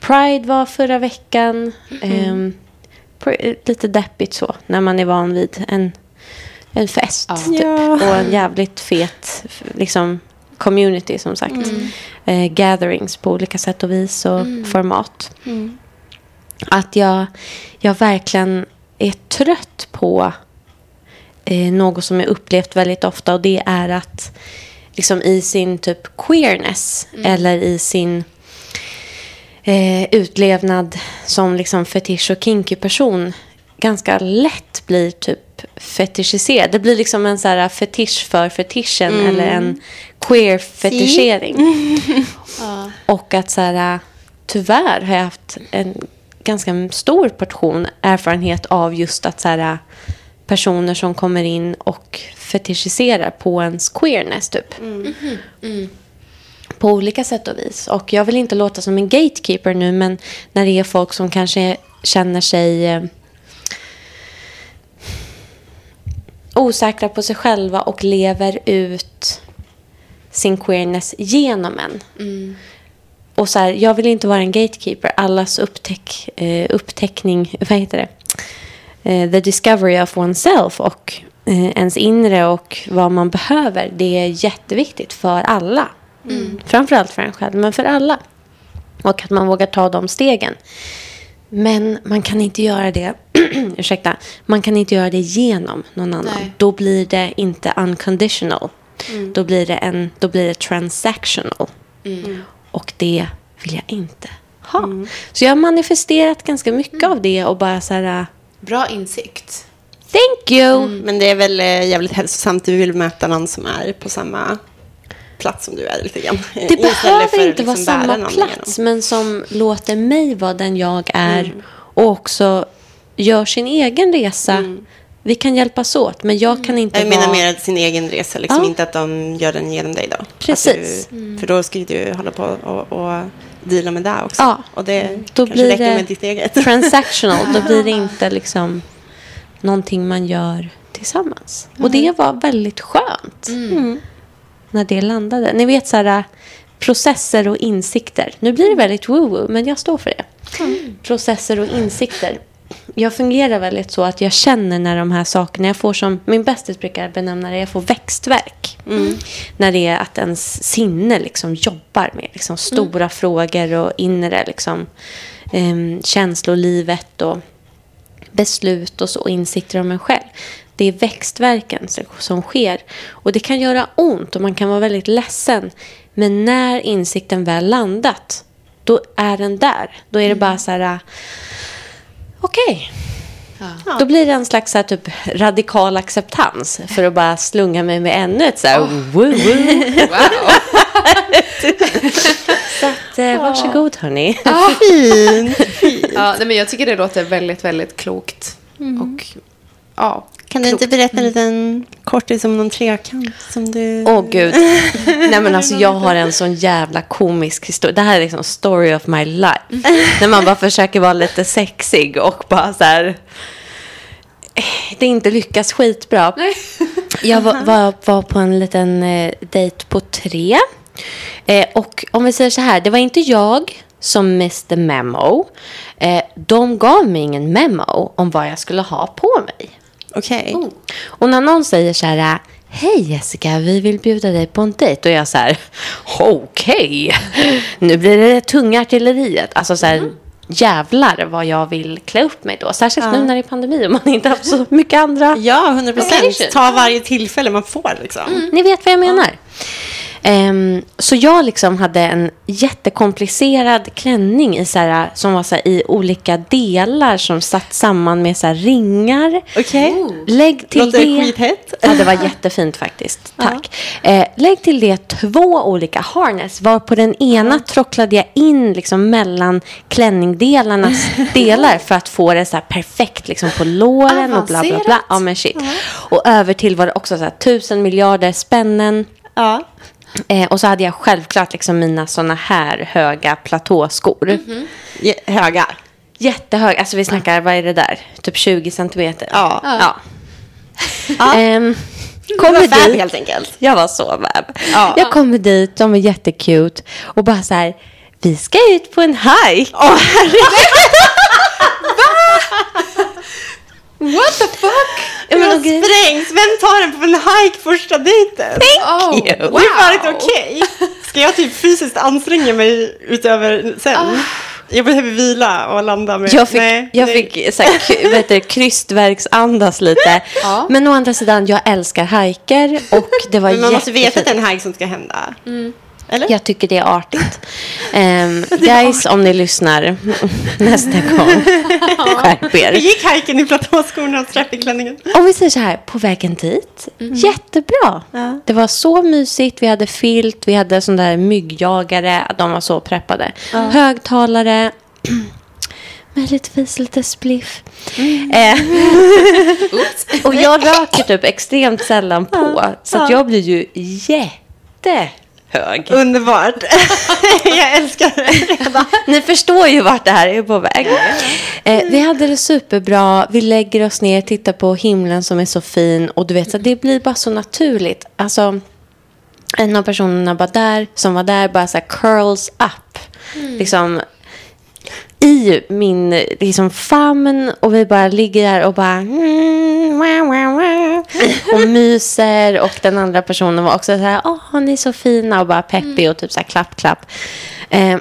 Pride var förra veckan. Ehm, pr- lite deppigt så. När man är van vid en, en fest. Ja. Typ, Ja. Och en jävligt fet liksom, community som sagt. Eh, gatherings på olika sätt och vis och format. Att jag, jag verkligen är trött på eh, något som jag upplevt väldigt ofta och det är att liksom i sin typ queerness eller i sin eh, utlevnad som liksom fetisch och kinky person ganska lätt blir typ fetischiserad. Det blir liksom en så här fetisch för fetischen eller en queer fetischering. Och att så här, tyvärr har jag haft en ganska stor portion erfarenhet av just att så här, personer som kommer in och fetischiserar på ens queerness typ. På olika sätt och vis. Och jag vill inte låta som en gatekeeper nu men när det är folk som kanske känner sig eh, osäkra på sig själva och lever ut sin queerness genom en. Och så här, jag vill inte vara en gatekeeper. Allas upptäck, eh, upptäckning, vad heter det? Eh, the discovery of oneself och eh, ens inre och vad man behöver. Det är jätteviktigt för alla. Framförallt för en själv, men för alla. Och att man vågar ta de stegen. Men man kan inte göra det, ursäkta, man kan inte göra det genom någon annan. Nej. Då blir det inte unconditional. Då, blir det en, då blir det transactional. Och det vill jag inte ha. Så jag har manifesterat ganska mycket av det och bara så här, Bra insikt. thank you. Men det är väl eh, jävligt hälsosamt. Du vill möta någon som är på samma plats som du är lite grann. Det Istället behöver för inte vara liksom bära samma plats, men som låter mig vara den jag är och också gör sin egen resa. Vi kan hjälpas åt, men jag kan inte Jag vara... menar mer sin egen resa, liksom Ja. inte att de gör den genom dig då. Precis. Du, För då skulle du hålla på och, och deala med det också. Ja. Och det Då kanske blir räcker med ditt eget. transactional. Då blir det inte liksom någonting man gör tillsammans. Och det var väldigt skönt när det landade. Ni vet så här processer och insikter. Nu blir det väldigt woo-woo, men jag står för det. Processer och insikter. jag fungerar väldigt så att jag känner när de här sakerna, jag får som, min bästis brukar benämna det, jag får växtverk. När det är att ens sinne liksom jobbar med liksom stora frågor och inre liksom, um, känslolivet och beslut och så, och insikter om en själv. Det är växtverken som- sker. Och det kan göra ont och man kan vara väldigt ledsen. Men när insikten väl landat, då är den där. Då är det bara så här, äh, okej. Då blir det en slags här, typ radikal acceptans för att bara slunga mig med ännu ett så här, woo, woo. Wow. Så att, eh, varsågod hörni. Fint. Ja, nej, men jag tycker det låter väldigt, väldigt klokt. Och ja, Kan du inte berätta en liten kortis om någon trekant som du... Åh gud. Nej men alltså jag har en sån jävla komisk historia. Det här är liksom story of my life. När man bara försöker vara lite sexig och bara så här. Det inte lyckas skitbra. Jag var, var, var på en liten eh, dejt på tre. Eh, och om vi säger så här, det var inte jag som missed memo. Eh, de gav mig ingen memo om vad jag skulle ha på mig. Okej. Och när någon säger så här, hej Jessica, vi vill bjuda dig på en dejt. Och jag så här, okej, nu blir det tunga artilleriet. Alltså så här, jävlar vad jag vill klä upp mig då. Särskilt nu när det är pandemi och man inte har så mycket andra. Ja, 100 procent. Ta varje tillfälle man får liksom. Ni vet vad jag menar. Ehm, så jag liksom hade en jättekomplicerad klänning i så här, som var så här, i olika delar som satt samman med så här, ringar. Okej. Lägg till Låter det... skithett. Ja, det var jättefint faktiskt. Tack. Eh, lägg till det två olika harness. Var på den ena tråcklade jag in liksom mellan klänningdelarnas delar för att få det så perfekt liksom på låren och bla bla bla. Ja, men shit. Och över till var det också så tusen miljarder spännen. Ja. Eh, och så hade jag självklart liksom mina såna här höga platåskor. Je- Höga. Jättehöga, alltså vi snackar, vad är det där? Typ 20 centimeter. Ja. ja. Ja. Du kommer var fab dit. helt enkelt. Jag var så vab. Ja. Jag kommer dit, de är jättekute. Och bara så här, vi ska ut på en hike. Åh, what the fuck? Ja, men Men okej. sprängs. Vem tar en på en hike första dejten? Oh, you. Det är bara inte okej. Ska jag typ fysiskt anstränga mig utöver sen? Jag behöver vila och landa med... Jag fick, Nej, jag nej. fick så här, vet du, krystverksandas lite. Ja. Men å andra sidan, jag älskar hiker och det var Men man måste veta att det är en hike som ska hända. Eller? Jag tycker det är artigt. Um, guys, om ni lyssnar nästa gång, skärp Hur er. gick hiken i platåskorna och strappingklänningen? Om vi säger så här, på vägen dit, jättebra. Ja. Det var så mysigt, vi hade filt, vi hade sån där myggjagare, de var så preppade. Högtalare, möjligtvis lite spliff. Eh, och jag röker typ extremt sällan på, så att jag blir ju jättehög. Underbart. jag älskar det redan. Ni förstår ju vart det här är på väg. Eh, vi hade det superbra. Vi lägger oss ner, tittar på himlen som är så fin. Och du vet, så det blir bara så naturligt. Alltså, en av personerna var där, som var där bara så här curls up. Liksom i min liksom, famn och vi bara ligger där och bara mm, och myser och den andra personen var också så här åh ni är så fina och bara peppig och typ så här klapp klapp eh,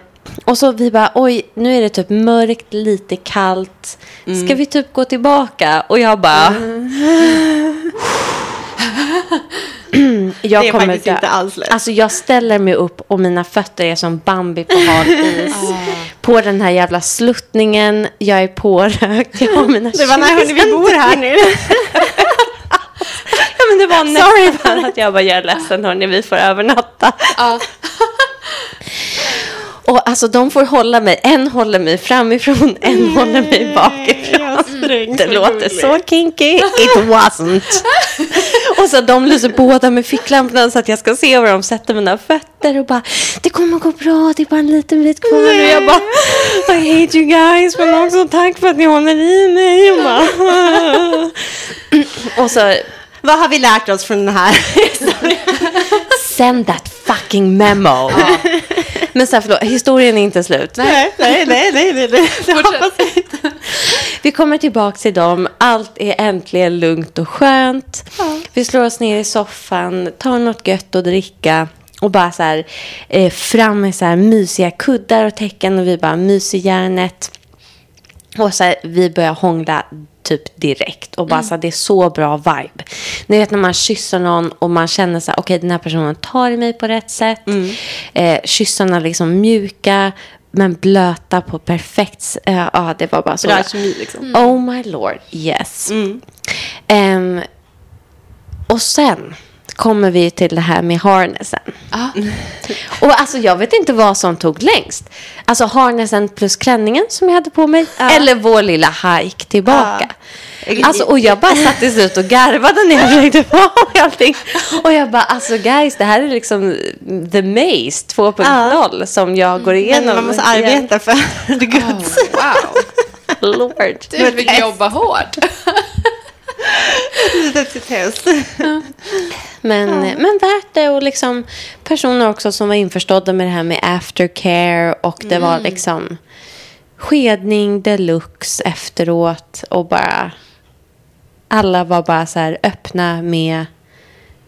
och så vi bara oj nu är det typ mörkt lite kallt ska vi typ gå tillbaka och jag bara jag Det är kommer faktiskt dö. inte alls lätt. Alltså jag ställer mig upp och mina fötter är som Bambi på hal is. På den här jävla sluttningen. Jag är pårökt. Jag har mina Det var när 20 hörni, vi bor här nu. Men det var nästan att jag bara, jag är ledsen hörni, vi får övernatta. Ja. Och alltså de får hålla mig, en håller mig framifrån, en håller mig bakifrån. Sprängs. Det låter så kinky. It wasn't. och så de lyser båda med ficklamporna så att jag ska se var de sätter mina fötter och bara det kommer gå bra, det är bara en liten bit kvar. Och jag bara I hate you guys men också tack för att ni håller i mig. Och, bara, och så Vad har vi lärt oss från den här send that fucking memo. Men så här, förlåt, historien är inte slut. Nej, nej, nej, nej, nej, nej. Det hoppas jag inte. Vi kommer tillbaka till dem. Allt är äntligen lugnt och skönt. Vi slår oss ner i soffan, tar något gött att dricka. Och bara så här, eh, fram med så här mysiga kuddar och täcken och vi bara mys i järnet. Och så här, vi börjar hångla typ direkt. Och bara så här, det är så bra vibe. Ni vet när man kysser någon och man känner så här, okej den här personen tar i mig på rätt sätt. Eh, kyssarna liksom mjuka men blöta på perfekt eh, Ja, det var bara så Bra kemi liksom. Oh my lord, yes. Ehm, och sen kommer vi till det här med harnessen. Ah. Och alltså jag vet inte vad som tog längst. Alltså harnessen plus klänningen som jag hade på mig. Eller vår lilla hike tillbaka. Alltså, och jag bara satt till slut och garvade när jag försökte få mig allting. Och jag bara, alltså guys, det här är liksom the maze 2.0 som jag går igenom. Men man måste igen. arbeta för the goods. Wow, Lord. du fick jobba hårt. Lite till test. Men, men värt det och liksom personer också som var införstådda med det här med aftercare och det var liksom skedning deluxe efteråt och bara alla var bara så här öppna med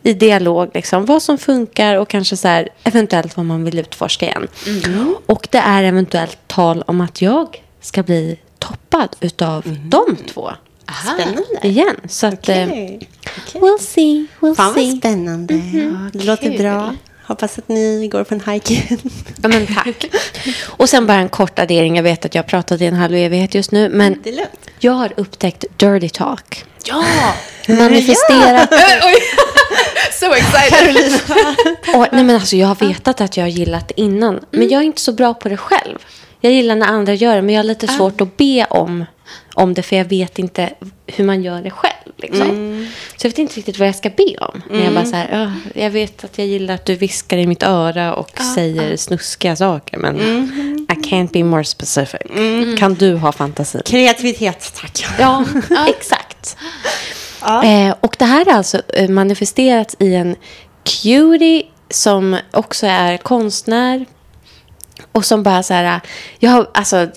i dialog liksom vad som funkar och kanske så här eventuellt vad man vill utforska igen. Och det är eventuellt tal om att jag ska bli toppad utav de två Spännande. igen. Så att eh. Okej. we'll see, we'll Fan see. vad spännande. Ja, det låter kul. bra. Hoppas att ni går på en hike. Ja, men tack. Och sen bara en kort addering. Jag vet att jag har pratat i en halv evighet just nu. Men Det är lugnt. jag har upptäckt dirty talk. Ja! Manifesterat. Oj! So excited. Och, nej, men alltså, jag har vetat att jag har gillat det innan. Men jag är inte så bra på det själv. Jag gillar när andra gör det. Men jag har lite svårt att be om, om det. För jag vet inte hur man gör det själv. Liksom. Så jag vet inte riktigt vad jag ska be om. När jag bara så här, "Ja, jag vet att jag gillar att du viskar i mitt öra och säger snuskiga saker. Men I can't be more specific. Kan du ha fantasin? Kreativitet, tack. Ja, exakt. Ja. Eh, och det här är alltså eh, manifesterat i en cutie som också är konstnär. Och som bara så här, jag har, alltså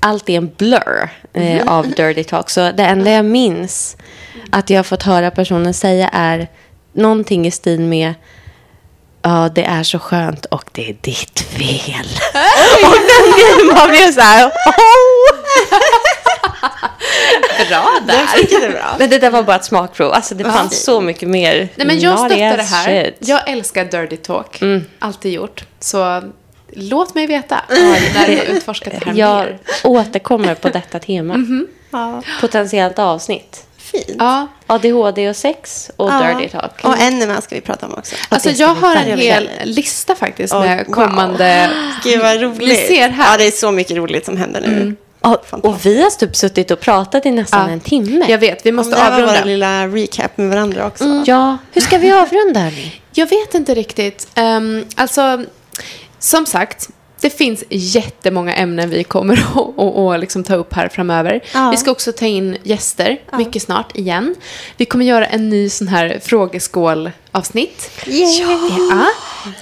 allt är en blur eh, av Dirty Talk. Så det enda jag minns att jag har fått höra personen säga är någonting i stil med Ja, det är så skönt och det är ditt fel. och den grejen bara blev så här. Oh! Bra där. Är bra. Men det där var bara ett smakprov. Alltså det fanns så mycket mer. Nej, men jag stöttar det här. shit. Jag älskar dirty talk. Alltid gjort. Så låt mig veta när du har utforskat det här Jag mer. återkommer på detta tema. Ja, Potentiellt avsnitt. fint. Ja, ADHD och sex och Ja. dirty talk. Och ännu mer ska vi prata om också. alltså det jag har en hel lista faktiskt Oj, med wow. kommande... Gud vad roligt. Ser här. Ja, det är så mycket roligt som händer nu. Ja, och vi har typ suttit och pratat i nästan Ja. en timme. Jag vet, vi Det måste här var avrunda. vår lilla recap med varandra också. Ja, hur ska vi avrunda? Jag vet inte riktigt. Um, alltså, som sagt, det finns jättemånga ämnen vi kommer att och, och liksom ta upp här framöver. Ja. Vi ska också ta in gäster mycket snart igen. Vi kommer göra en ny sån här frågeskål-avsnitt. Ja.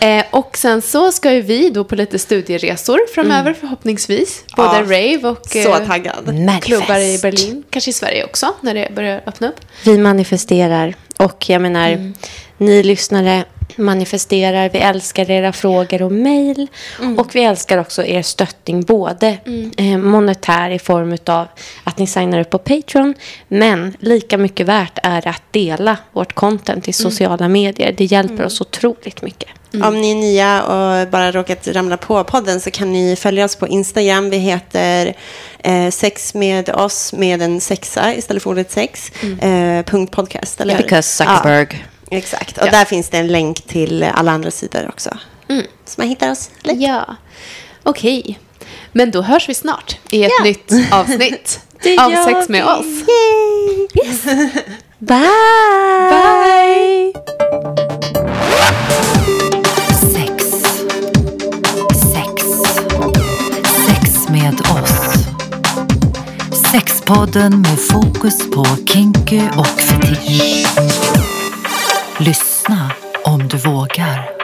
Eh, och sen så ska ju vi då på lite studieresor framöver förhoppningsvis. Både Ja. rave och Så eh, taggad. klubbar i Berlin. Kanske i Sverige också när det börjar öppna upp. Vi manifesterar. Och jag menar, ni lyssnare manifesterar. Vi älskar era frågor och mejl. Och vi älskar också er stöttning. Både eh, monetär i form av att ni signar upp på Patreon. Men lika mycket värt är att dela vårt content i sociala medier. Det hjälper oss otroligt mycket. Om ni är nya och bara råkat ramla på podden så kan ni följa oss på Instagram. Vi heter eh, sex med oss med en sexa istället för ordet sex. Eh, punkt podcast, eller? Because Zuckerberg. Ja, exakt. Och Ja. där finns det en länk till alla andra sidor också. Så man hittar oss lätt. Ja, okej. Men då hörs vi snart i ett Ja. nytt avsnitt av Sex med vi. oss. Yay! Bye! Bye! Sex. Sex. Sex med oss. Sexpodden med fokus på kinky och fetisch. Lyssna om du vågar.